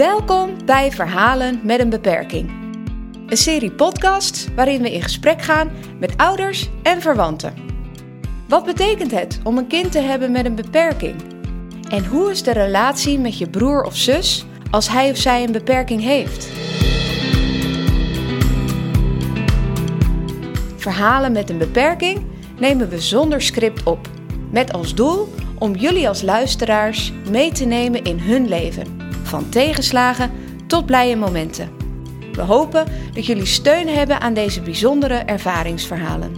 Welkom bij Verhalen met een beperking. Een serie podcasts waarin we in gesprek gaan met ouders en verwanten. Wat betekent het om een kind te hebben met een beperking? En hoe is de relatie met je broer of zus als hij of zij een beperking heeft? Verhalen met een beperking nemen we zonder script op, met als doel om jullie als luisteraars mee te nemen in hun leven, van tegenslagen tot blije momenten. We hopen dat jullie steun hebben aan deze bijzondere ervaringsverhalen.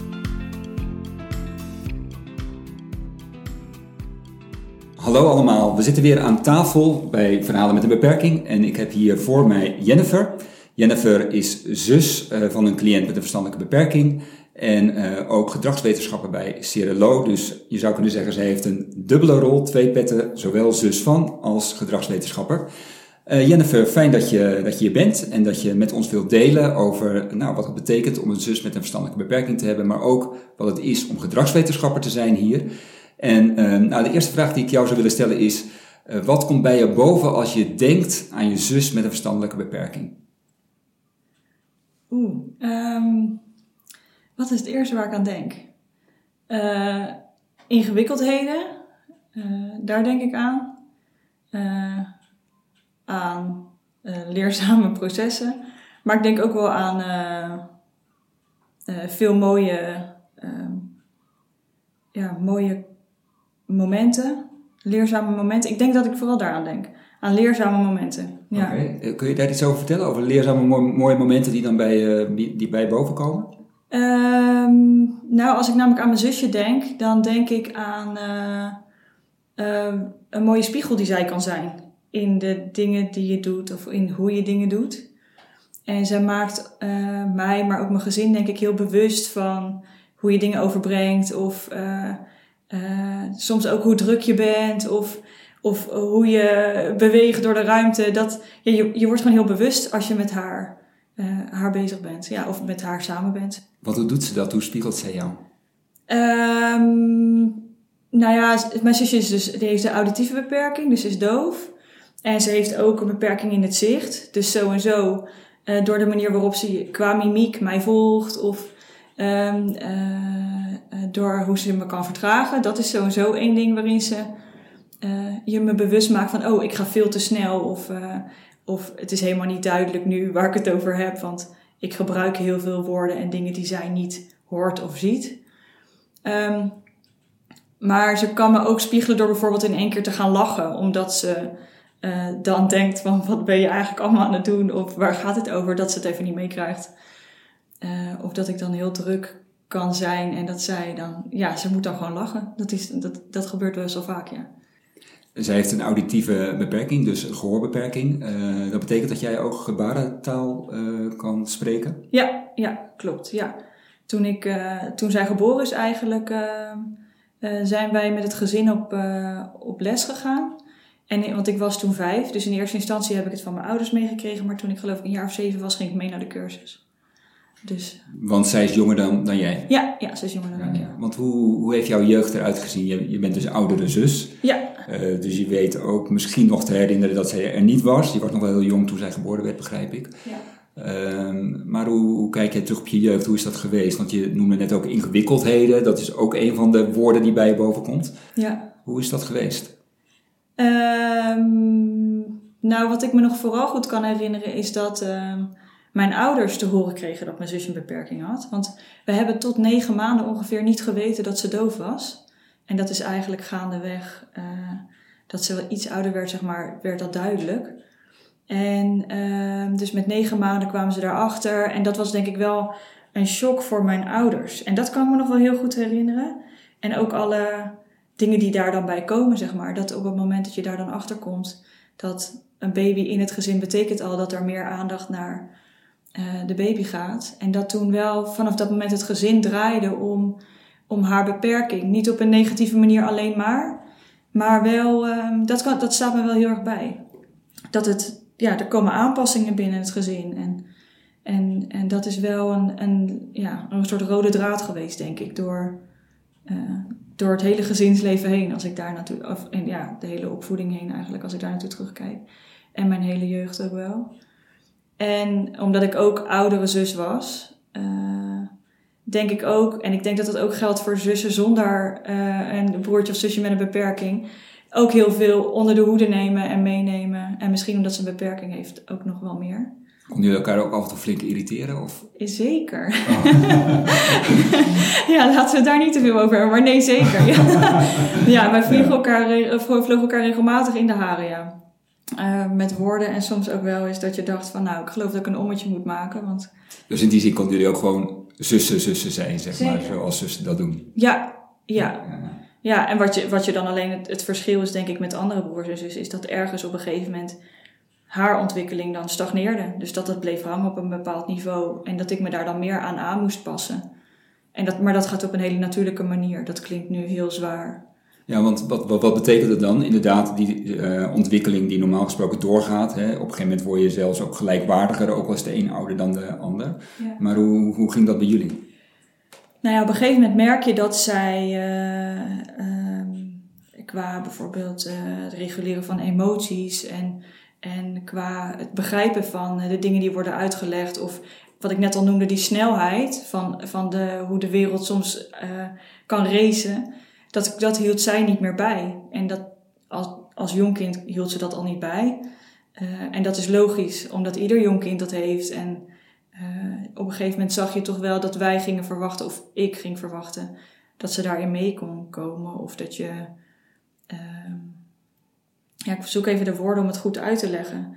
Hallo allemaal, we zitten weer aan tafel bij Verhalen met een Beperking en ik heb hier voor mij Jennifer. Jennifer is zus uh, van een cliënt met een verstandelijke beperking en uh, ook gedragswetenschapper bij Cirelo. Dus je zou kunnen zeggen, ze heeft een dubbele rol, twee petten, zowel zus van als gedragswetenschapper. Uh, Jennifer, fijn dat je, dat je hier bent en dat je met ons wilt delen over nou, wat het betekent om een zus met een verstandelijke beperking te hebben, maar ook wat het is om gedragswetenschapper te zijn hier. En uh, nou, de eerste vraag die ik jou zou willen stellen is, wat komt bij je boven als je denkt aan je zus met een verstandelijke beperking? Oeh, um wat is het eerste waar ik aan denk? Uh, ingewikkeldheden, uh, daar denk ik aan. Uh, aan leerzame processen. Maar ik denk ook wel aan veel mooie, ja, mooie momenten, leerzame momenten. Ik denk dat ik vooral daaraan denk. Aan leerzame momenten. Ja. Kun je daar iets over vertellen? Over leerzame mooie momenten die dan bij, die bij boven komen? Um, nou, als ik namelijk aan mijn zusje denk, dan denk ik aan uh, uh, een mooie spiegel die zij kan zijn. In de dingen die je doet of in hoe je dingen doet. En zij maakt uh, mij, maar ook mijn gezin, denk ik, heel bewust van hoe je dingen overbrengt. Of soms ook hoe druk je bent. Of, of hoe je beweegt door de ruimte. Dat, je, je wordt gewoon heel bewust als je met haar uh, haar bezig bent. Ja, of met haar samen bent. Wat hoe doet ze dat? Hoe spiegelt zij jou? Um, nou ja, mijn zusje is dus, die heeft een auditieve beperking, dus is doof. En ze heeft ook een beperking in het zicht. Dus zo en zo, uh, door de manier waarop ze qua mimiek mij volgt of um, uh, door hoe ze me kan vertragen. Dat is sowieso één ding waarin ze je me bewust maakt van, oh, ik ga veel te snel of of het is helemaal niet duidelijk nu waar ik het over heb, want ik gebruik heel veel woorden en dingen die zij niet hoort of ziet. Um, maar ze kan me ook spiegelen door bijvoorbeeld in één keer te gaan lachen, omdat ze uh, dan denkt van wat ben je eigenlijk allemaal aan het doen of waar gaat het over, dat ze het even niet meekrijgt. Uh, of dat ik dan heel druk kan zijn en dat zij dan, ja, ze moet dan gewoon lachen. Dat, is, dat, dat gebeurt wel zo vaak, ja. Zij heeft een auditieve beperking, dus een gehoorbeperking. Uh, dat betekent dat jij ook gebarentaal uh, kan spreken? Ja, ja, klopt. Ja. Toen, ik, uh, toen zij geboren is eigenlijk, zijn wij met het gezin op, op les gegaan. En, want ik was toen vijf, dus in eerste instantie heb ik het van mijn ouders meegekregen. Maar toen ik geloof ik een jaar of zeven was, ging ik mee naar de cursus. Dus. Want zij is jonger dan, dan jij? Ja, ja, zij is jonger dan ja, ik. Ja. Want hoe, hoe heeft jouw jeugd eruit gezien? Je, je bent dus oudere zus. Ja. Uh, dus je weet ook misschien nog te herinneren dat zij er niet was. Je was nog wel heel jong toen zij geboren werd, begrijp ik. Ja. Uh, maar hoe, hoe, kijk jij terug op je jeugd? Hoe is dat geweest? Want je noemde net ook ingewikkeldheden. Dat is ook een van de woorden die bij je boven komt. Ja. Hoe is dat geweest? Um, nou, wat ik me nog vooral goed kan herinneren is dat... Um, mijn ouders te horen kregen dat mijn zusje een beperking had. Want we hebben tot negen maanden ongeveer niet geweten dat ze doof was. En dat is eigenlijk gaandeweg, uh, dat ze iets ouder werd, zeg maar, werd dat duidelijk. En uh, dus met negen maanden kwamen ze daarachter. En dat was denk ik wel een shock voor mijn ouders. En dat kan ik me nog wel heel goed herinneren. En ook alle dingen die daar dan bij komen, zeg maar. Dat op het moment dat je daar dan achter komt, dat een baby in het gezin betekent al dat er meer aandacht naar uh, de baby gaat. En dat toen wel vanaf dat moment het gezin draaide om, om haar beperking. Niet op een negatieve manier alleen maar, maar wel, uh, dat, kan, dat staat me wel heel erg bij. Dat het, ja, er komen aanpassingen binnen het gezin. En, en, en dat is wel een, een, ja, een soort rode draad geweest, denk ik, door, uh, door het hele gezinsleven heen. Als ik daar naartoe, of en ja, de hele opvoeding heen eigenlijk, als ik daar naartoe terugkijk. En mijn hele jeugd ook wel. En omdat ik ook oudere zus was, uh, denk ik ook, en ik denk dat dat ook geldt voor zussen zonder uh, een broertje of zusje met een beperking, ook heel veel onder de hoede nemen en meenemen. En misschien omdat ze een beperking heeft, ook nog wel meer. Konden jullie elkaar ook af en toe flink irriteren? Of? Zeker. Oh. ja, laten we het daar niet te veel over hebben, maar nee, zeker. ja, wij vliegen elkaar, vlogen elkaar regelmatig in de haren, ja. Uh, met woorden en soms ook wel eens dat je dacht van nou, ik geloof dat ik een ommetje moet maken. Want... Dus in die zin konden jullie ook gewoon zussen, zussen zijn, zeg maar, zoals zussen dat doen. Ja, ja. Ja, en wat je, wat je dan alleen het, het verschil is, denk ik, met andere broers en zussen, is dat ergens op een gegeven moment haar ontwikkeling dan stagneerde. Dus dat het bleef hangen op een bepaald niveau en dat ik me daar dan meer aan aan moest passen. En dat, maar dat gaat op een hele natuurlijke manier. Dat klinkt nu heel zwaar. Ja, want wat, wat, wat betekent het dan? Inderdaad, die uh, ontwikkeling die normaal gesproken doorgaat. Hè? Op een gegeven moment word je zelfs ook gelijkwaardiger, ook als de een ouder dan de ander. Ja. Maar hoe, hoe ging dat bij jullie? Nou ja, op een gegeven moment merk je dat zij uh, uh, qua bijvoorbeeld uh, het reguleren van emoties en, en qua het begrijpen van de dingen die worden uitgelegd of wat ik net al noemde, die snelheid van, van de, hoe de wereld soms kan racen dat, dat hield zij niet meer bij. En dat, als, als jong kind hield ze dat al niet bij. Uh, en dat is logisch, omdat ieder jong kind dat heeft. En uh, op een gegeven moment zag je toch wel dat wij gingen verwachten, of ik ging verwachten, dat ze daarin mee kon komen. Of dat je. Uh, ja, ik zoek even de woorden om het goed uit te leggen.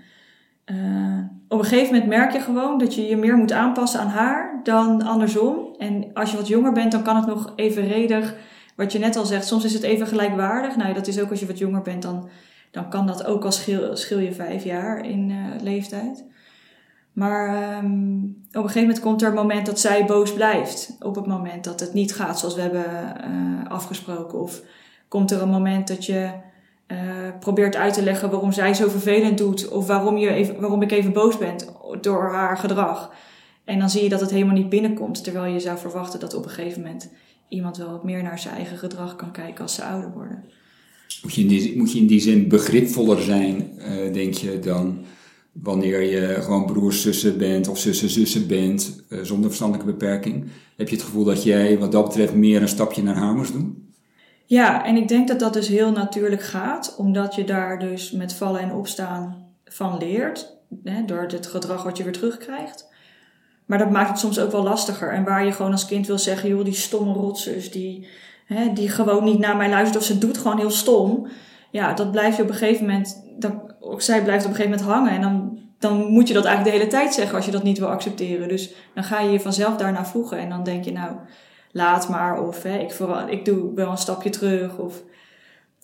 op een gegeven moment merk je gewoon dat je je meer moet aanpassen aan haar dan andersom. En als je wat jonger bent, dan kan het nog evenredig wat je net al zegt, soms is het even gelijkwaardig. Nou, dat is ook als je wat jonger bent, dan, dan kan dat ook al schil, schil je vijf jaar in uh, leeftijd. Maar um, op een gegeven moment komt er een moment dat zij boos blijft. Op het moment dat het niet gaat zoals we hebben uh, afgesproken. Of komt er een moment dat je uh, probeert uit te leggen waarom zij zo vervelend doet. Of waarom, je even, waarom ik even boos ben door haar gedrag. En dan zie je dat het helemaal niet binnenkomt. Terwijl je zou verwachten dat op een gegeven moment iemand wel wat meer naar zijn eigen gedrag kan kijken als ze ouder worden. Moet je in die, moet je in die zin begripvoller zijn, uh, denk je, dan wanneer je gewoon broers, zussen bent of zussen, zussen bent uh, zonder verstandelijke beperking? Heb je het gevoel dat jij wat dat betreft meer een stapje naar haar moest doen? Ja, en ik denk dat dat dus heel natuurlijk gaat, omdat je daar dus met vallen en opstaan van leert, hè, door het gedrag wat je weer terugkrijgt. Maar dat maakt het soms ook wel lastiger. En waar je gewoon als kind wil zeggen, joh, die stomme rotzus, die, hè, die gewoon niet naar mij luistert of ze doet gewoon heel stom. Ja, dat blijf je op een gegeven moment, ook zij blijft op een gegeven moment hangen. En dan, dan moet je dat eigenlijk de hele tijd zeggen als je dat niet wil accepteren. Dus dan ga je je vanzelf daarna voegen. En dan denk je, nou, laat maar. Of hè, ik, vooral, ik doe wel een stapje terug. Of,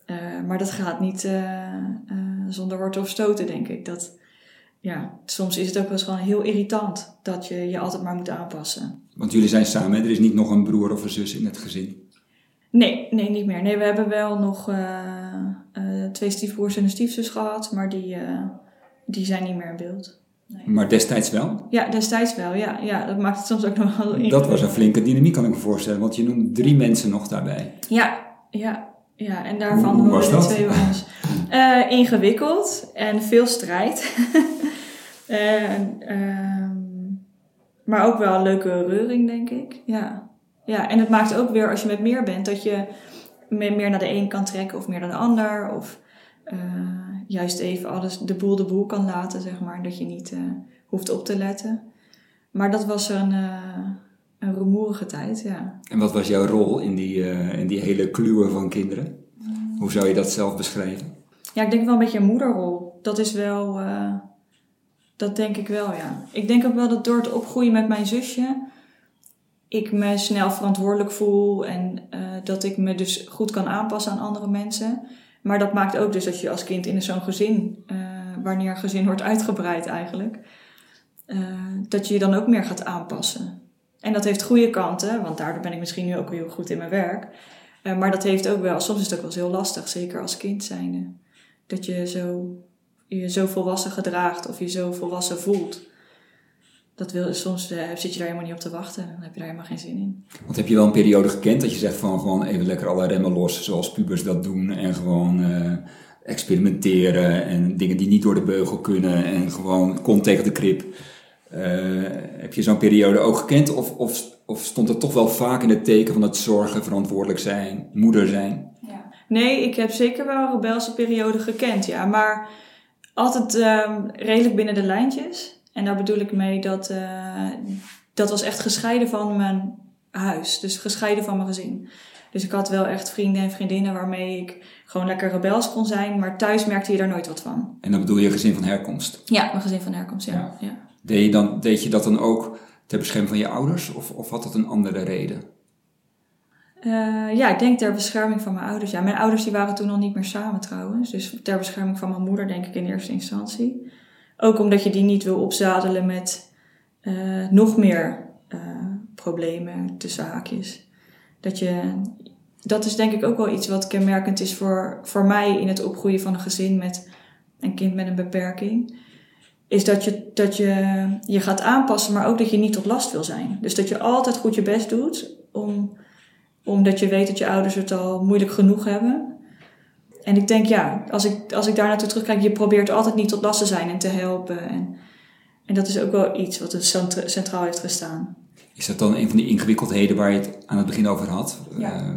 uh, maar dat gaat niet uh, uh, zonder wortel of stoten, denk ik. Dat, ja, soms is het ook wel eens gewoon heel irritant dat je je altijd maar moet aanpassen. Want jullie zijn samen, hè? er is niet nog een broer of een zus in het gezin? Nee, nee, niet meer. Nee, we hebben wel nog uh, uh, twee stiefbroers en een stiefzus gehad, maar die, uh, die zijn niet meer in beeld. Nee. Maar destijds wel? Ja, destijds wel. Ja, ja, dat maakt het soms ook nog wel Dat was een flinke dynamiek, kan ik me voorstellen. Want je noemt drie mensen nog daarbij. Ja, ja. Ja, en daarvan Hoe, hoe was twee jongens. Uh, ingewikkeld en veel strijd. en, uh, maar ook wel een leuke reuring, denk ik. Ja. ja, en het maakt ook weer, als je met meer bent, dat je meer naar de een kan trekken of meer naar de ander. Of uh, juist even alles de boel de boel kan laten, zeg maar. Dat je niet uh, hoeft op te letten. Maar dat was een, een rumoerige tijd, ja. En wat was jouw rol in die, in die hele kluwe van kinderen? Hoe zou je dat zelf beschrijven? Ja, ik denk wel een beetje een moederrol. Dat is wel, uh, dat denk ik wel, ja. Ik denk ook wel dat door het opgroeien met mijn zusje, ik me snel verantwoordelijk voel en uh, dat ik me dus goed kan aanpassen aan andere mensen. Maar dat maakt ook dus dat je als kind in zo'n gezin, uh, wanneer een gezin wordt uitgebreid eigenlijk, dat je je dan ook meer gaat aanpassen. En dat heeft goede kanten, want daardoor ben ik misschien nu ook heel goed in mijn werk. Maar dat heeft ook wel, soms is het ook wel heel lastig, zeker als kind zijnde. Dat je zo, je zo volwassen gedraagt of je zo volwassen voelt. Dat wil, soms uh, zit je daar helemaal niet op te wachten. Dan heb je daar helemaal geen zin in. Want heb je wel een periode gekend dat je zegt van gewoon even lekker alle remmen los zoals pubers dat doen. En gewoon uh, experimenteren en dingen die niet door de beugel kunnen en gewoon kont tegen de krip. Eh, heb je zo'n periode ook gekend of, of, of stond het toch wel vaak in het teken van het zorgen, verantwoordelijk zijn, moeder zijn? Ja. Nee, ik heb zeker wel een rebelse periode gekend, ja. Maar altijd ehm, redelijk binnen de lijntjes. En daar bedoel ik mee dat uh, dat was echt gescheiden van mijn huis. Dus gescheiden van mijn gezin. Dus ik had wel echt vrienden en vriendinnen waarmee ik gewoon lekker rebels kon zijn. Maar thuis merkte je daar nooit wat van. En dan bedoel je gezin van herkomst? Ja, mijn gezin van herkomst, ja. ja. Deed, je dan, deed je dat dan ook ter bescherming van je ouders? Of, of had dat een andere reden? Uh, ja, ik denk ter bescherming van mijn ouders. Ja, mijn ouders die waren toen al niet meer samen trouwens. Dus ter bescherming van mijn moeder denk ik in eerste instantie. Ook omdat je die niet wil opzadelen met uh, nog meer uh, problemen tussen haakjes. Dat, je, dat is denk ik ook wel iets wat kenmerkend is voor, voor mij in het opgroeien van een gezin met een kind met een beperking. Is dat je, dat je je gaat aanpassen, maar ook dat je niet tot last wil zijn. Dus dat je altijd goed je best doet, om, omdat je weet dat je ouders het al moeilijk genoeg hebben. En ik denk, ja, als ik, als ik daar naartoe terugkijk, je probeert altijd niet tot last te zijn en te helpen. En, en dat is ook wel iets wat er centraal heeft gestaan. Is dat dan een van die ingewikkeldheden waar je het aan het begin over had? Ja.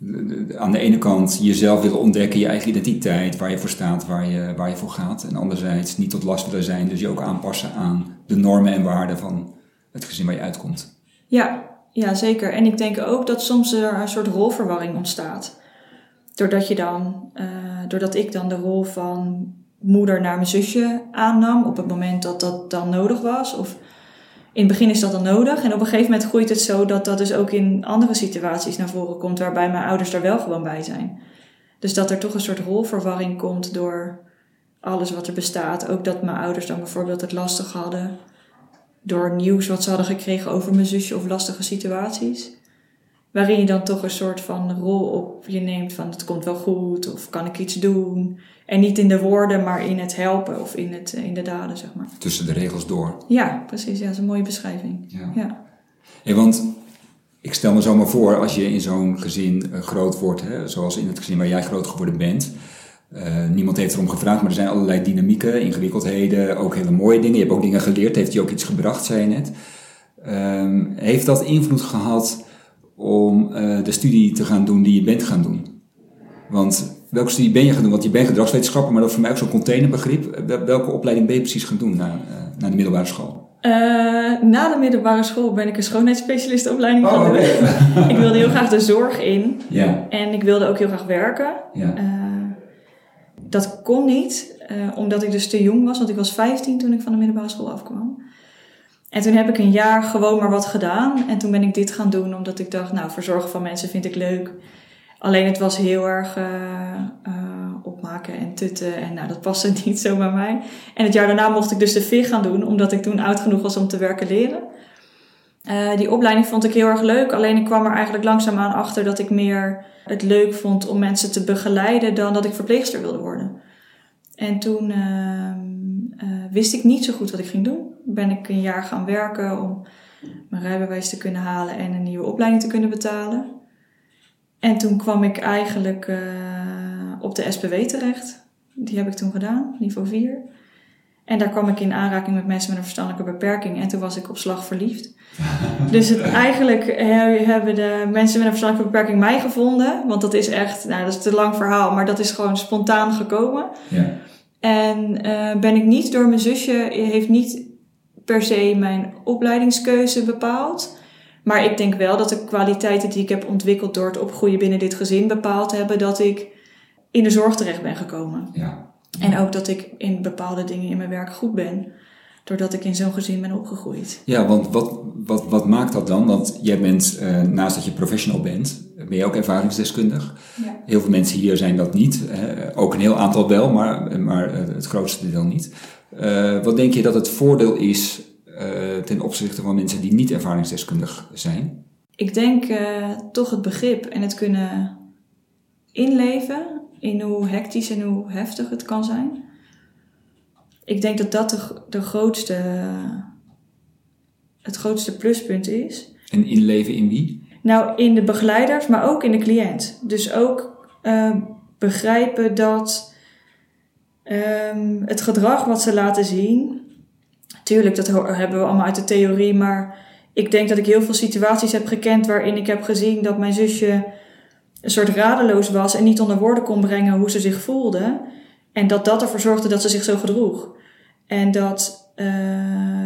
Uh, aan de ene kant jezelf willen ontdekken, je eigen identiteit, waar je voor staat, waar je, waar je voor gaat. En anderzijds niet tot last willen zijn, dus je ook aanpassen aan de normen en waarden van het gezin waar je uitkomt. Ja, ja, zeker. En ik denk ook dat soms er een soort rolverwarring ontstaat. Doordat je dan, uh, doordat ik dan de rol van moeder naar mijn zusje aannam op het moment dat dat dan nodig was. Of in het begin is dat dan nodig. En op een gegeven moment groeit het zo dat dat dus ook in andere situaties naar voren komt, waarbij mijn ouders er wel gewoon bij zijn. Dus dat er toch een soort rolverwarring komt door alles wat er bestaat. Ook dat mijn ouders dan bijvoorbeeld het lastig hadden door nieuws wat ze hadden gekregen over mijn zusje of lastige situaties. Waarin je dan toch een soort van rol op je neemt van het komt wel goed of kan ik iets doen. En niet in de woorden, maar in het helpen of in, het, in de daden, zeg maar. Tussen de regels door. Ja, precies. Ja, dat is een mooie beschrijving. Ja. ja. Hey, want ik stel me zo maar voor, als je in zo'n gezin uh, groot wordt, hè, zoals in het gezin waar jij groot geworden bent. Uh, niemand heeft erom gevraagd, maar er zijn allerlei dynamieken, ingewikkeldheden, ook hele mooie dingen. Je hebt ook dingen geleerd, heeft je ook iets gebracht, zei je net. Uh, heeft dat invloed gehad om uh, de studie te gaan doen die je bent gaan doen? Want welke studie ben je gaan doen? Want je bent gedragswetenschapper, maar dat is voor mij ook zo'n containerbegrip. Welke opleiding ben je precies gaan doen na, uh, na de middelbare school? Uh, na de middelbare school ben ik een schoonheidsspecialistenopleiding oh, gaan doen. Okay. ik wilde heel graag de zorg in. Ja. En ik wilde ook heel graag werken. Ja. Dat kon niet, omdat ik dus te jong was. Want ik was 15 toen ik van de middelbare school afkwam. En toen heb ik een jaar gewoon maar wat gedaan. En toen ben ik dit gaan doen, omdat ik dacht, nou, verzorgen van mensen vind ik leuk. Alleen het was heel erg uh, uh, opmaken en tutten. En nou, dat paste niet zo bij mij. En het jaar daarna mocht ik dus de VIG gaan doen, omdat ik toen oud genoeg was om te werken leren. Uh, die opleiding vond ik heel erg leuk. Alleen ik kwam er eigenlijk langzaamaan achter dat ik meer het leuk vond om mensen te begeleiden dan dat ik verpleegster wilde worden. En toen ehm, wist ik niet zo goed wat ik ging doen. Ben ik een jaar gaan werken om mijn rijbewijs te kunnen halen en een nieuwe opleiding te kunnen betalen. En toen kwam ik eigenlijk uh, op de SPW terecht. Die heb ik toen gedaan, niveau 4. En daar kwam ik in aanraking met mensen met een verstandelijke beperking. En toen was ik op slag verliefd. dus het, eigenlijk hebben de mensen met een verstandelijke beperking mij gevonden. Want dat is echt, nou dat is een lang verhaal, maar dat is gewoon spontaan gekomen. Ja. En uh, ben ik niet door mijn zusje, heeft niet per se mijn opleidingskeuze bepaald. Maar ik denk wel dat de kwaliteiten die ik heb ontwikkeld door het opgroeien binnen dit gezin bepaald hebben dat ik in de zorg terecht ben gekomen. Ja. En ook dat ik in bepaalde dingen in mijn werk goed ben. Doordat ik in zo'n gezin ben opgegroeid. Ja, want wat, wat, wat maakt dat dan? Want jij bent, uh, naast dat je professional bent, ben je ook ervaringsdeskundig. Ja. Heel veel mensen hier zijn dat niet. Hè? Ook een heel aantal wel, maar, maar het grootste deel niet. Uh, wat denk je dat het voordeel is ten opzichte van mensen die niet ervaringsdeskundig zijn? Ik denk toch het begrip en het kunnen inleven in hoe hectisch en hoe heftig het kan zijn. Ik denk dat dat de, de grootste, het grootste pluspunt is. En inleven in wie? Nou, in de begeleiders, maar ook in de cliënt. Dus ook uh, begrijpen dat Ehm, het gedrag wat ze laten zien, tuurlijk, dat hebben we allemaal uit de theorie, maar ik denk dat ik heel veel situaties heb gekend waarin ik heb gezien dat mijn zusje een soort radeloos was en niet onder woorden kon brengen hoe ze zich voelde. En dat dat ervoor zorgde dat ze zich zo gedroeg. En dat eh,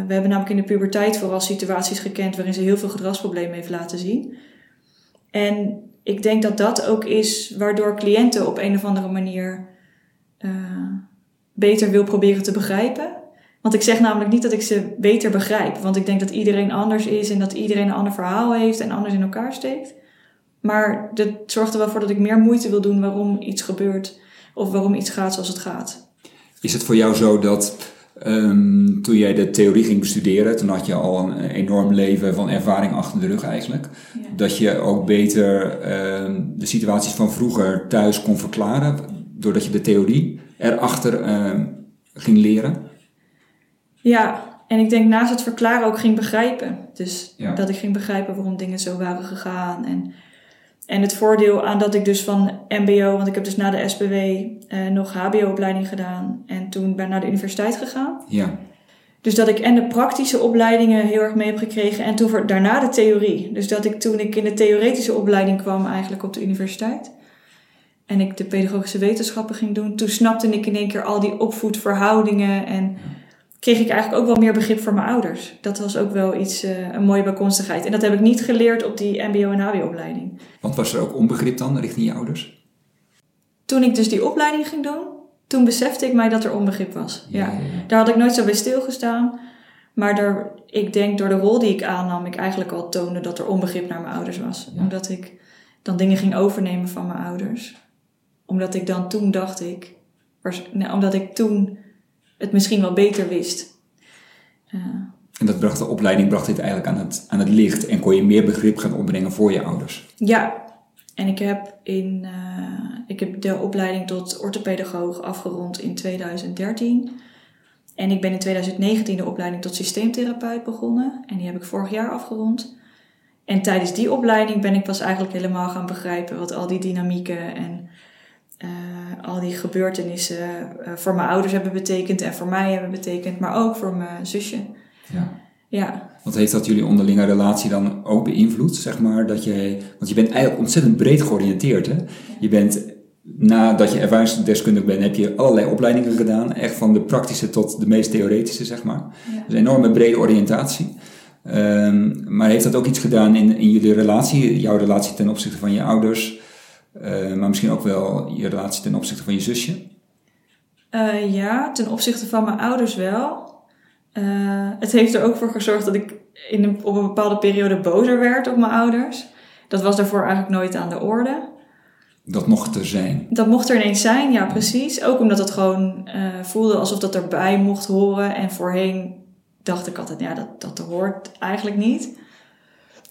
we hebben namelijk in de puberteit vooral situaties gekend waarin ze heel veel gedragsproblemen heeft laten zien. En ik denk dat dat ook is waardoor cliënten op een of andere manier eh, beter wil proberen te begrijpen. Want ik zeg namelijk niet dat ik ze beter begrijp. Want ik denk dat iedereen anders is en dat iedereen een ander verhaal heeft en anders in elkaar steekt. Maar dat zorgt er wel voor dat ik meer moeite wil doen waarom iets gebeurt of waarom iets gaat zoals het gaat. Is het voor jou zo dat ehm, toen jij de theorie ging bestuderen, toen had je al een enorm leven van ervaring achter de rug eigenlijk, Ja. dat je ook beter ehm, de situaties van vroeger thuis kon verklaren, doordat je de theorie erachter ehm, ging leren? Ja, en ik denk naast het verklaren ook ging begrijpen. Dus Ja. dat ik ging begrijpen waarom dingen zo waren gegaan. En, en het voordeel aan dat ik dus van MBO, want ik heb dus na de SBW eh, nog HBO-opleiding gedaan. En toen ben ik naar de universiteit gegaan. Ja, Dus dat ik en de praktische opleidingen heel erg mee heb gekregen en toen voor, daarna de theorie. Dus dat ik toen ik in de theoretische opleiding kwam eigenlijk op de universiteit. En ik de pedagogische wetenschappen ging doen. Toen snapte ik in één keer al die opvoedverhoudingen. En kreeg ik eigenlijk ook wel meer begrip voor mijn ouders. Dat was ook wel iets, eh, een mooie bijkomstigheid. En dat heb ik niet geleerd op die mbo- en hbo-opleiding. want was er ook onbegrip dan richting je ouders? Toen ik dus die opleiding ging doen, toen besefte ik mij dat er onbegrip was. ja. ja, ja. Daar had ik nooit zo bij stilgestaan. Maar daar, ik denk door de rol die ik aannam, ik eigenlijk al toonde dat er onbegrip naar mijn ouders was. Ja. Omdat ik dan dingen ging overnemen van mijn ouders. Omdat ik dan toen dacht ik, omdat ik toen het misschien wel beter wist. En dat bracht de opleiding bracht dit eigenlijk aan het, aan het licht en kon je meer begrip gaan opbrengen voor je ouders. ja, en ik heb, in, eh, ik heb de opleiding tot orthopedagoog afgerond in 2013. En ik ben in 2019 de opleiding tot systeemtherapeut begonnen. En die heb ik vorig jaar afgerond. En tijdens die opleiding ben ik pas eigenlijk helemaal gaan begrijpen wat al die dynamieken en eh, al die gebeurtenissen eh, voor mijn ouders hebben betekend en voor mij hebben betekend, maar ook voor mijn zusje. Ja. Ja, Wat heeft dat jullie onderlinge relatie dan ook beïnvloed, zeg maar? Dat je, want je bent eigenlijk ontzettend breed georiënteerd, hè? Je bent, nadat je ervaringsdeskundig bent, heb je allerlei opleidingen gedaan. Echt van de praktische tot de meest theoretische, zeg maar. Ja. Dus een enorme brede oriëntatie. Ehm, maar heeft dat ook iets gedaan in, in jullie relatie? Jouw relatie ten opzichte van je ouders? Eh, maar misschien ook wel je relatie ten opzichte van je zusje? Eh, ja, ten opzichte van mijn ouders wel. Eh, het heeft er ook voor gezorgd dat ik in een, op een bepaalde periode bozer werd op mijn ouders. Dat was daarvoor eigenlijk nooit aan de orde. Dat mocht er zijn. Dat mocht er ineens zijn, ja precies. Ook omdat het gewoon voelde alsof dat erbij mocht horen. En voorheen dacht ik altijd, ja, dat, dat hoort eigenlijk niet.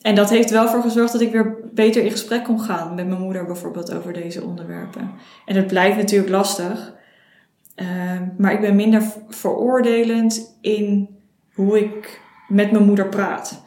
En dat heeft wel voor gezorgd dat ik weer beter in gesprek kon gaan met mijn moeder bijvoorbeeld over deze onderwerpen. En het blijft natuurlijk lastig. Eh, maar ik ben minder veroordelend in hoe ik met mijn moeder praat.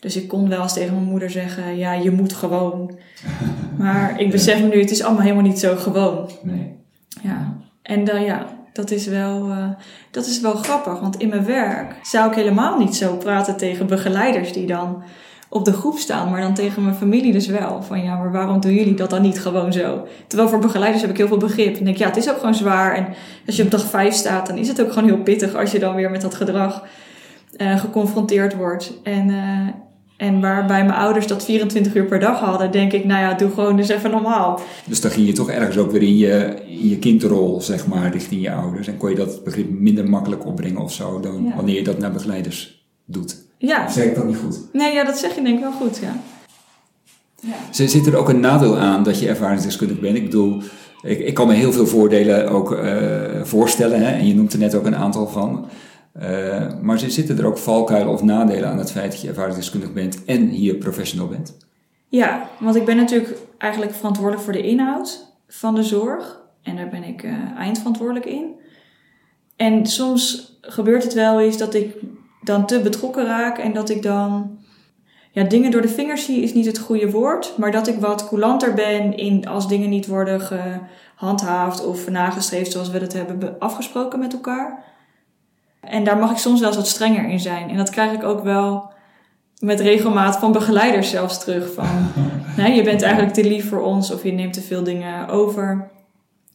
Dus ik kon wel eens tegen mijn moeder zeggen, ja, je moet gewoon. Maar ik besef me nu, het is allemaal helemaal niet zo gewoon. Nee. Ja. En dan ja, dat is, wel, eh, dat is wel grappig. Want in mijn werk zou ik helemaal niet zo praten tegen begeleiders die dan op de groep staan. Maar dan tegen mijn familie dus wel. Van ja, maar waarom doen jullie dat dan niet gewoon zo? Terwijl voor begeleiders heb ik heel veel begrip. En denk ja, het is ook gewoon zwaar. En als je op dag 5 staat, dan is het ook gewoon heel pittig als je dan weer met dat gedrag eh, geconfronteerd wordt. En, eh, en waarbij mijn ouders dat 24 uur per dag hadden, denk ik, nou ja, doe gewoon dus even normaal. Dus dan ging je toch ergens ook weer in je, in je kindrol, zeg maar, richting je ouders. En kon je dat begrip minder makkelijk opbrengen of zo dan Ja. wanneer je dat naar begeleiders doet. Ja, Zeg ik dat niet goed? nee, ja, dat zeg je denk ik wel goed, ja. ja. Zit er ook een nadeel aan dat je ervaringsdeskundig bent? Ik bedoel, ik, ik kan me heel veel voordelen ook eh, voorstellen. Hè? En je noemt er net ook een aantal van. Eh, maar zitten er ook valkuilen of nadelen aan het feit dat je ervaringsdeskundig bent en hier professional bent? Ja, want ik ben natuurlijk eigenlijk verantwoordelijk voor de inhoud van de zorg. En daar ben ik eh, eindverantwoordelijk in. En soms gebeurt het wel eens dat ik dan te betrokken raak en dat ik dan ja, dingen door de vingers zie is niet het goede woord, maar dat ik wat coulanter ben in als dingen niet worden gehandhaafd of nagestreefd zoals we dat hebben afgesproken met elkaar. En daar mag ik soms wel eens wat strenger in zijn. En dat krijg ik ook wel met regelmaat van begeleiders zelfs terug. Van, nee, je bent eigenlijk te lief voor ons of je neemt te veel dingen over.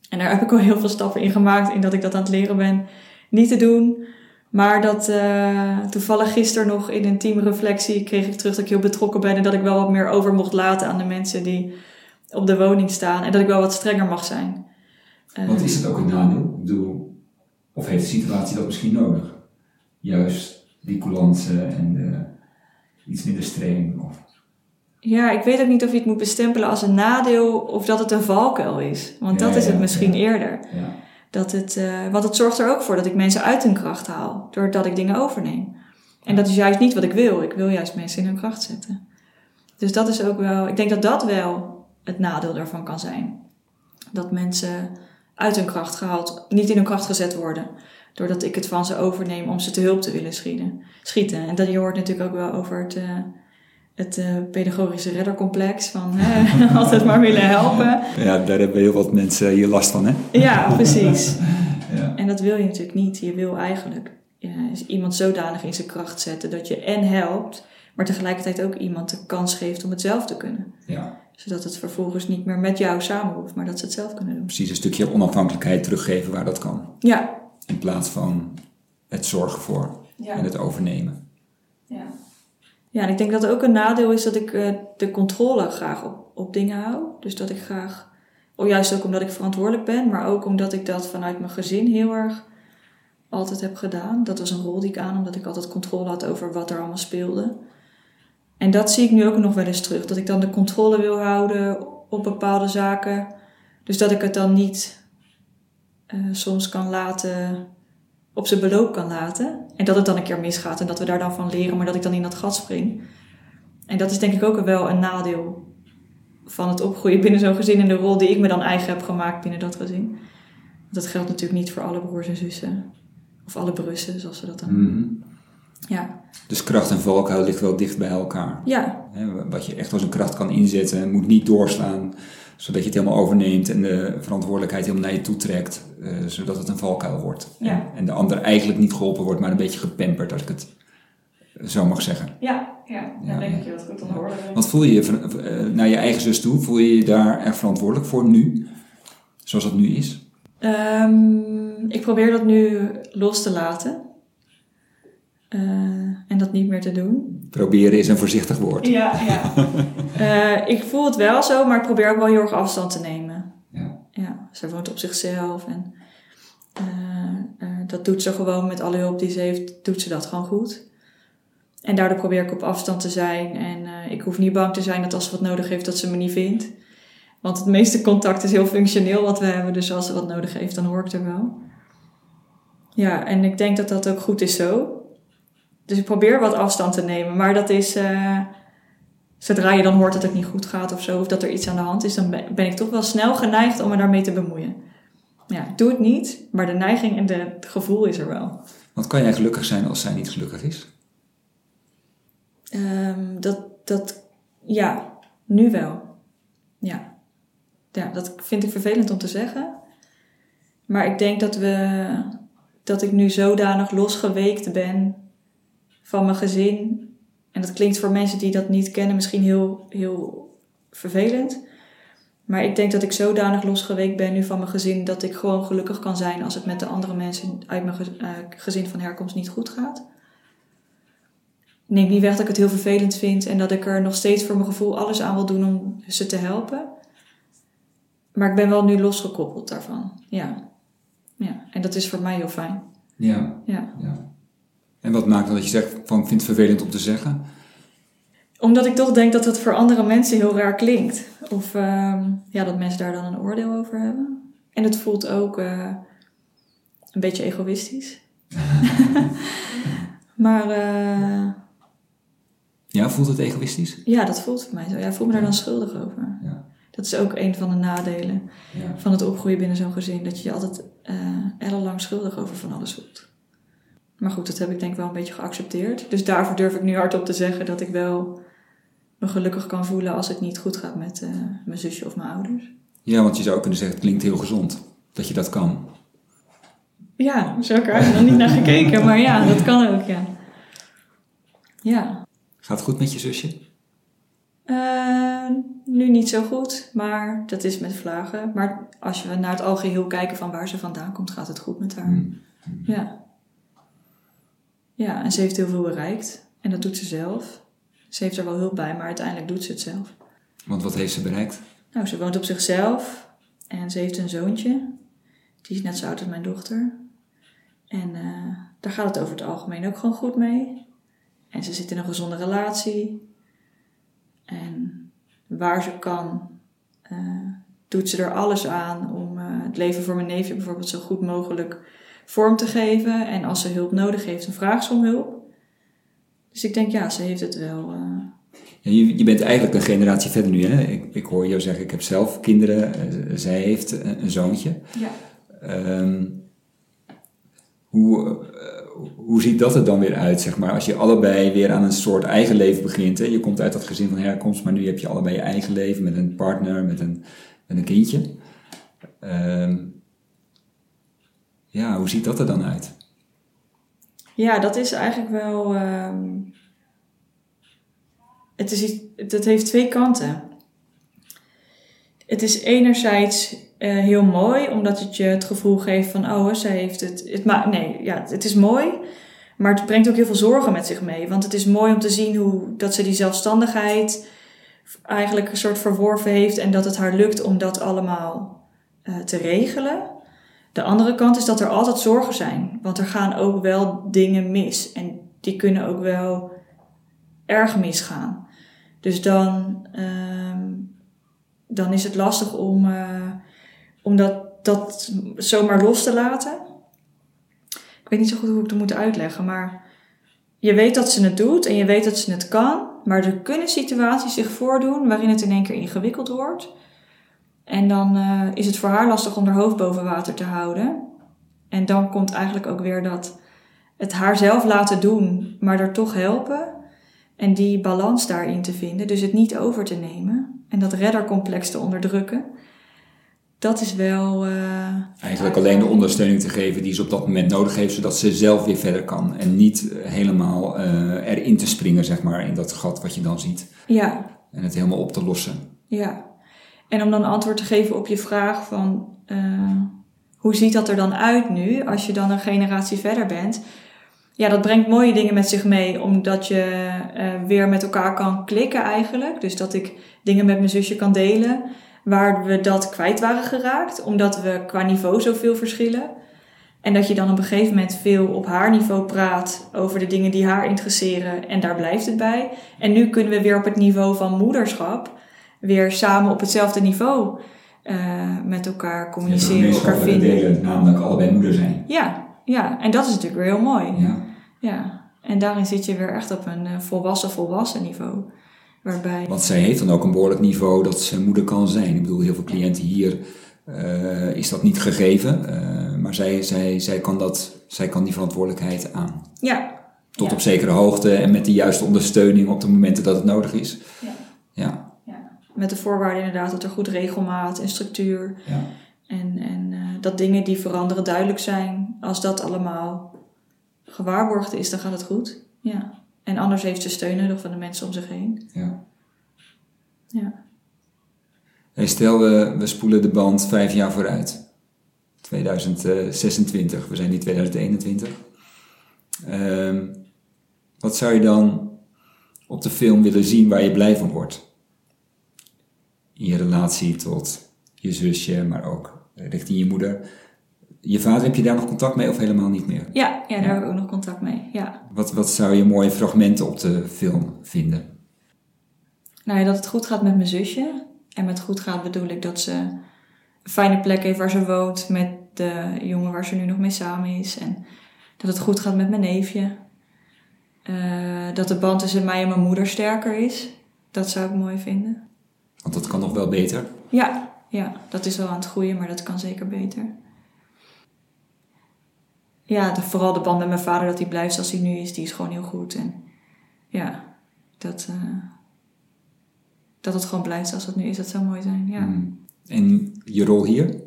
En daar heb ik al heel veel stappen in gemaakt in dat ik dat aan het leren ben niet te doen. Maar dat uh, toevallig gisteren nog in een teamreflectie kreeg ik terug dat ik heel betrokken ben en dat ik wel wat meer over mocht laten aan de mensen die op de woning staan en dat ik wel wat strenger mag zijn. Want is het ook een nadeel? Ik bedoel, of heeft de situatie dat misschien nodig? Juist die coulance en de, iets minder streng? Of... Ja, ik weet ook niet of je het moet bestempelen als een nadeel of dat het een valkuil is. Want dat is het misschien eerder. Ja. Dat het, uh, want het zorgt er ook voor dat ik mensen uit hun kracht haal, doordat ik dingen overneem. En dat is juist niet wat ik wil. Ik wil juist mensen in hun kracht zetten. Dus dat is ook wel, ik denk dat dat wel het nadeel daarvan kan zijn. Dat mensen uit hun kracht gehaald, niet in hun kracht gezet worden. Doordat ik het van ze overneem om ze te hulp te willen schieten. schieten. En dat je hoort natuurlijk ook wel over het, uh, het uh, pedagogische reddercomplex. Van uh, altijd maar willen helpen. Ja, daar hebben heel wat mensen hier last van, hè? Ja, precies. ja. En dat wil je natuurlijk niet. Je wil eigenlijk ja, iemand zodanig in zijn kracht zetten dat je en helpt, maar tegelijkertijd ook iemand de kans geeft om het zelf te kunnen. Ja. Zodat het vervolgens niet meer met jou samen hoeft, maar dat ze het zelf kunnen doen. Precies, een stukje onafhankelijkheid teruggeven waar dat kan. Ja. In plaats van het zorgen voor en het overnemen. Ja. Ja, ik denk dat ook een nadeel is dat ik uh, de controle graag op, op dingen hou. Dus dat ik graag, oh, juist ook omdat ik verantwoordelijk ben, maar ook omdat ik dat vanuit mijn gezin heel erg altijd heb gedaan. Dat was een rol die ik aan, omdat ik altijd controle had over wat er allemaal speelde. En dat zie ik nu ook nog wel eens terug. Dat ik dan de controle wil houden op bepaalde zaken. Dus dat ik het dan niet uh, soms kan laten, op zijn beloop kan laten. En dat het dan een keer misgaat en dat we daar dan van leren, maar dat ik dan in dat gat spring. En dat is denk ik ook wel een nadeel van het opgroeien binnen zo'n gezin en de rol die ik me dan eigen heb gemaakt binnen dat gezin. Dat geldt natuurlijk niet voor alle broers en zussen. Of alle brussen, zoals ze dat dan mm Ja. Dus kracht en valkuil ligt wel dicht bij elkaar. Ja. Wat je echt als een kracht kan inzetten, moet niet doorslaan, zodat je het helemaal overneemt en de verantwoordelijkheid helemaal naar je toe trekt, uh, zodat het een valkuil wordt. Ja. En, en, de ander eigenlijk niet geholpen wordt, maar een beetje gepamperd, als ik het zo mag zeggen. Ja, ja. dan denk ik je dat goed. Wat voel je je uh, naar je eigen zus toe? Voel je je daar erg verantwoordelijk voor nu? Zoals dat nu is? Um, ik probeer dat nu los te laten. Uh, en dat niet meer te doen. Proberen is een voorzichtig woord. Ja, ja. uh, ik voel het wel zo, maar ik probeer ook wel heel erg afstand te nemen. Ja. ja ze woont op zichzelf en uh, dat doet ze gewoon met alle hulp die ze heeft, doet ze dat gewoon goed. En daardoor probeer ik op afstand te zijn en ik hoef niet bang te zijn dat als ze wat nodig heeft, dat ze me niet vindt. Want het meeste contact is heel functioneel wat we hebben. Dus als ze wat nodig heeft, dan hoor ik er wel. Ja, en ik denk dat dat ook goed is zo. Dus ik probeer wat afstand te nemen. Maar dat is... Uh, zodra je dan hoort dat het niet goed gaat of zo... of dat er iets aan de hand is... dan ben ik toch wel snel geneigd om me daarmee te bemoeien. Ja, doe het niet. Maar de neiging en de, het gevoel is er wel. Want kan jij gelukkig zijn als zij niet gelukkig is? Um, dat, dat... Ja, nu wel. Ja ja, dat vind ik vervelend om te zeggen. Maar ik denk dat, we, dat ik nu zodanig losgeweekt ben van mijn gezin. En dat klinkt voor mensen die dat niet kennen misschien heel, heel vervelend. Maar ik denk dat ik zodanig losgeweekt ben nu van mijn gezin dat ik gewoon gelukkig kan zijn als het met de andere mensen uit mijn eh, gezin van herkomst niet goed gaat. Neem niet weg dat ik het heel vervelend vind en dat ik er nog steeds voor mijn gevoel alles aan wil doen om ze te helpen. Maar ik ben wel nu losgekoppeld daarvan. Ja. ja. En dat is voor mij heel fijn. Ja. ja. ja. En wat maakt dat je zegt van ik vind het vervelend om te zeggen? Omdat ik toch denk dat het voor andere mensen heel raar klinkt. Of uh, ja, dat mensen daar dan een oordeel over hebben. En het voelt ook uh, een beetje egoïstisch. maar... Uh, ja, voelt het egoïstisch? Ja, dat voelt voor mij zo. Ja, ik voel me daar dan schuldig over. Ja. Dat is ook een van de nadelen ja. van het opgroeien binnen zo'n gezin. Dat je je altijd uh, ellenlang schuldig over van alles voelt. Maar goed, dat heb ik denk ik wel een beetje geaccepteerd. Dus daarvoor durf ik nu hardop te zeggen dat ik wel me gelukkig kan voelen als het niet goed gaat met eh, mijn zusje of mijn ouders. Ja, want je zou kunnen zeggen, het klinkt heel gezond dat je dat kan. Ja, zo heb ik er nog niet naar gekeken, maar ja, dat kan ook, ja. Ja. Gaat het goed met je zusje? Uh, nu niet zo goed, maar dat is met vlagen. Maar als we naar het algeheel kijken van waar ze vandaan komt, gaat het goed met haar. Hmm. Ja. Ja, en ze heeft heel veel bereikt. En dat doet ze zelf. Ze heeft er wel hulp bij, maar uiteindelijk doet ze het zelf. Want wat heeft ze bereikt? Nou, ze woont op zichzelf. En ze heeft een zoontje. Die is net zo oud als mijn dochter. En uh, daar gaat het over het algemeen ook gewoon goed mee. En ze zit in een gezonde relatie. En waar ze kan, uh, doet ze er alles aan om uh, het leven voor mijn neefje bijvoorbeeld zo goed mogelijk vorm te geven. En als ze hulp nodig heeft, dan vraagt ze om hulp. Dus ik denk, ja, ze heeft het wel. Uh... Ja, je, je, bent eigenlijk een generatie verder nu, hè? Ik, ik hoor jou zeggen, ik heb zelf kinderen. zij heeft een, een zoontje. Ja. Um, hoe, hoe ziet dat er dan weer uit, zeg maar? Als je allebei weer aan een soort eigen leven begint. Hè? Je komt uit dat gezin van herkomst, maar nu heb je allebei je eigen leven met een partner, met een, met een kindje. Um, ja, hoe ziet dat er dan uit? Ja, dat is eigenlijk wel. Um, het, is het heeft twee kanten. Het is enerzijds uh, heel mooi, omdat het je het gevoel geeft van, oh, zij heeft het. het ma nee, ja, het is mooi, maar het brengt ook heel veel zorgen met zich mee. Want het is mooi om te zien hoe dat ze die zelfstandigheid eigenlijk een soort verworven heeft en dat het haar lukt om dat allemaal uh, te regelen. De andere kant is dat er altijd zorgen zijn, want er gaan ook wel dingen mis en die kunnen ook wel erg misgaan. Dus dan, um, dan is het lastig om, uh, om dat, dat zomaar los te laten. Ik weet niet zo goed hoe ik het moet uitleggen, maar je weet dat ze het doet en je weet dat ze het kan, maar er kunnen situaties zich voordoen waarin het in één keer ingewikkeld wordt. En dan uh, is het voor haar lastig om haar hoofd boven water te houden. En dan komt eigenlijk ook weer dat het haar zelf laten doen, maar er toch helpen. En die balans daarin te vinden, dus het niet over te nemen en dat reddercomplex te onderdrukken. Dat is wel. Uh, Eigenlijk alleen de ondersteuning te geven die ze op dat moment nodig heeft, zodat ze zelf weer verder kan. En niet helemaal uh, erin te springen, zeg maar, in dat gat wat je dan ziet. Ja. En het helemaal op te lossen. Ja. En om dan antwoord te geven op je vraag van uh, hoe ziet dat er dan uit nu als je dan een generatie verder bent? Ja, dat brengt mooie dingen met zich mee, omdat je uh, weer met elkaar kan klikken eigenlijk. Dus dat ik dingen met mijn zusje kan delen waar we dat kwijt waren geraakt, omdat we qua niveau zoveel verschillen. En dat je dan op een gegeven moment veel op haar niveau praat over de dingen die haar interesseren en daar blijft het bij. En nu kunnen we weer op het niveau van moederschap weer samen op hetzelfde niveau uh, met elkaar communiceren, elkaar vinden. Delen, namelijk allebei moeder zijn. Ja, ja, en dat is natuurlijk weer heel mooi. Ja. ja. En daarin zit je weer echt op een uh, volwassen, volwassen niveau. Waarbij... Want zij heeft dan ook een behoorlijk niveau dat ze moeder kan zijn. Ik bedoel, heel veel cliënten hier uh, is dat niet gegeven. Uh, maar zij, zij, zij, kan dat, zij kan die verantwoordelijkheid aan. Ja. Tot ja. op zekere hoogte en met de juiste ondersteuning op de momenten dat het nodig is. Ja. ja. Met de voorwaarde inderdaad dat er goed regelmaat en structuur. Ja. En, en uh, dat dingen die veranderen duidelijk zijn. Als dat allemaal gewaarborgd is, dan gaat het goed. Ja. En anders heeft ze steun nodig van de mensen om zich heen. Ja. Ja. Hey, stel, we, we spoelen de band vijf jaar vooruit. 2026, we zijn nu 2021. Um, wat zou je dan op de film willen zien waar je blij van wordt? In je relatie tot je zusje, maar ook richting je moeder. Je vader, heb je daar nog contact mee of helemaal niet meer? Ja, ja daar heb ik ook nog contact mee. Ja. Wat, wat zou je mooie fragmenten op de film vinden? Nou ja, dat het goed gaat met mijn zusje. En met goed gaat bedoel ik dat ze een fijne plek heeft waar ze woont met de jongen waar ze nu nog mee samen is. En dat het goed gaat met mijn neefje. Uh, dat de band tussen mij en mijn moeder sterker is. Dat zou ik mooi vinden. Want dat kan nog wel beter? Ja, ja, dat is wel aan het groeien, maar dat kan zeker beter. Ja, de, vooral de band met mijn vader, dat hij blijft zoals hij nu is, die is gewoon heel goed. En ja, dat, uh, dat het gewoon blijft zoals het nu is. Dat zou mooi zijn, ja. Mm. En je rol hier?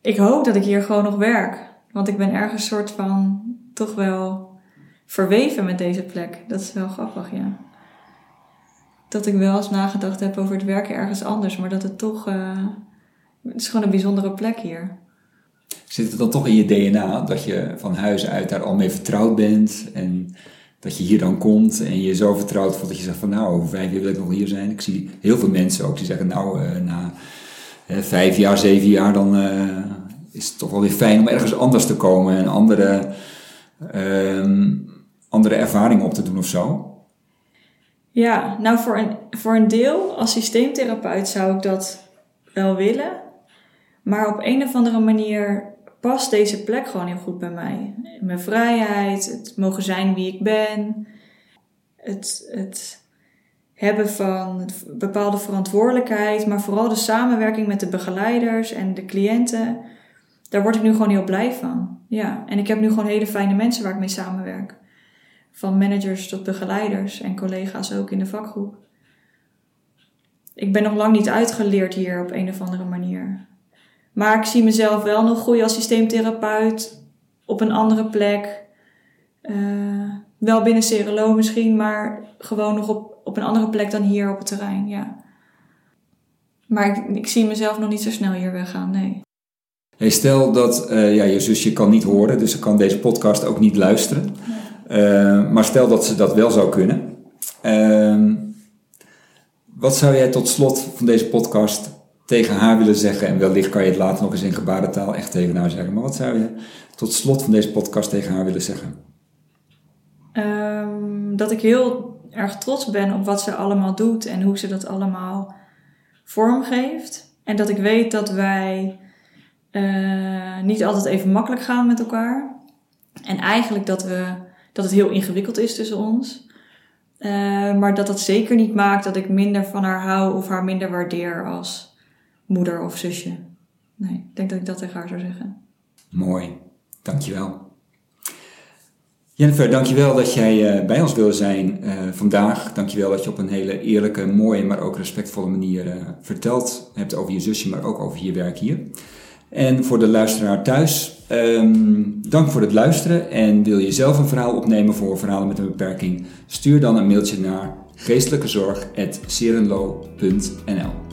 Ik hoop dat ik hier gewoon nog werk. Want ik ben ergens soort van toch wel verweven met deze plek. Dat is wel grappig, ja. Dat ik wel eens nagedacht heb over het werken ergens anders, maar dat het toch. eh, het is gewoon een bijzondere plek hier. Zit het dan toch in je DNA dat je van huis uit daar al mee vertrouwd bent en dat je hier dan komt en je zo vertrouwd voelt dat je zegt van nou, over vijf jaar wil ik nog hier zijn. Ik zie heel veel mensen ook die zeggen nou, eh, na eh, vijf jaar, zeven jaar dan is het toch wel weer fijn om ergens anders te komen en andere, ehm, andere ervaringen op te doen of zo. Ja, nou voor een, voor een deel als systeemtherapeut zou ik dat wel willen. Maar op een of andere manier past deze plek gewoon heel goed bij mij. Mijn vrijheid, het mogen zijn wie ik ben, het, het hebben van bepaalde verantwoordelijkheid, maar vooral de samenwerking met de begeleiders en de cliënten. Daar word ik nu gewoon heel blij van. Ja, en ik heb nu gewoon hele fijne mensen waar ik mee samenwerk. Van managers tot begeleiders en collega's ook in de vakgroep. Ik ben nog lang niet uitgeleerd hier op een of andere manier. Maar ik zie mezelf wel nog groeien als systeemtherapeut op een andere plek. Eh, wel binnen Cerelo misschien, maar gewoon nog op, op een andere plek dan hier op het terrein, ja. Maar ik, ik zie mezelf nog niet zo snel hier weggaan, nee. Hey, stel dat eh, ja, je zusje kan niet horen, dus ze kan deze podcast ook niet luisteren. Eh, maar stel dat ze dat wel zou kunnen. Ehm, wat zou jij tot slot van deze podcast tegen haar willen zeggen? En wellicht kan je het later nog eens in gebarentaal echt tegen haar zeggen. Maar wat zou je tot slot van deze podcast tegen haar willen zeggen? Ehm, dat ik heel erg trots ben op wat ze allemaal doet en hoe ze dat allemaal vormgeeft. En dat ik weet dat wij eh, niet altijd even makkelijk gaan met elkaar. En eigenlijk dat, we, dat het heel ingewikkeld is tussen ons. Eh, maar dat dat zeker niet maakt dat ik minder van haar hou of haar minder waardeer als moeder of zusje. Nee, ik denk dat ik dat tegen haar zou zeggen. Mooi, dankjewel. Jennifer, dankjewel dat jij eh, bij ons wilde zijn eh, vandaag. Dankjewel dat je op een hele eerlijke, mooie, maar ook respectvolle manier eh, verteld hebt over je zusje, maar ook over je werk hier. En voor de luisteraar thuis, ehm, dank voor het luisteren. En wil je zelf een verhaal opnemen voor verhalen met een beperking? Stuur dan een mailtje naar geestelijkezorg.serenlo.nl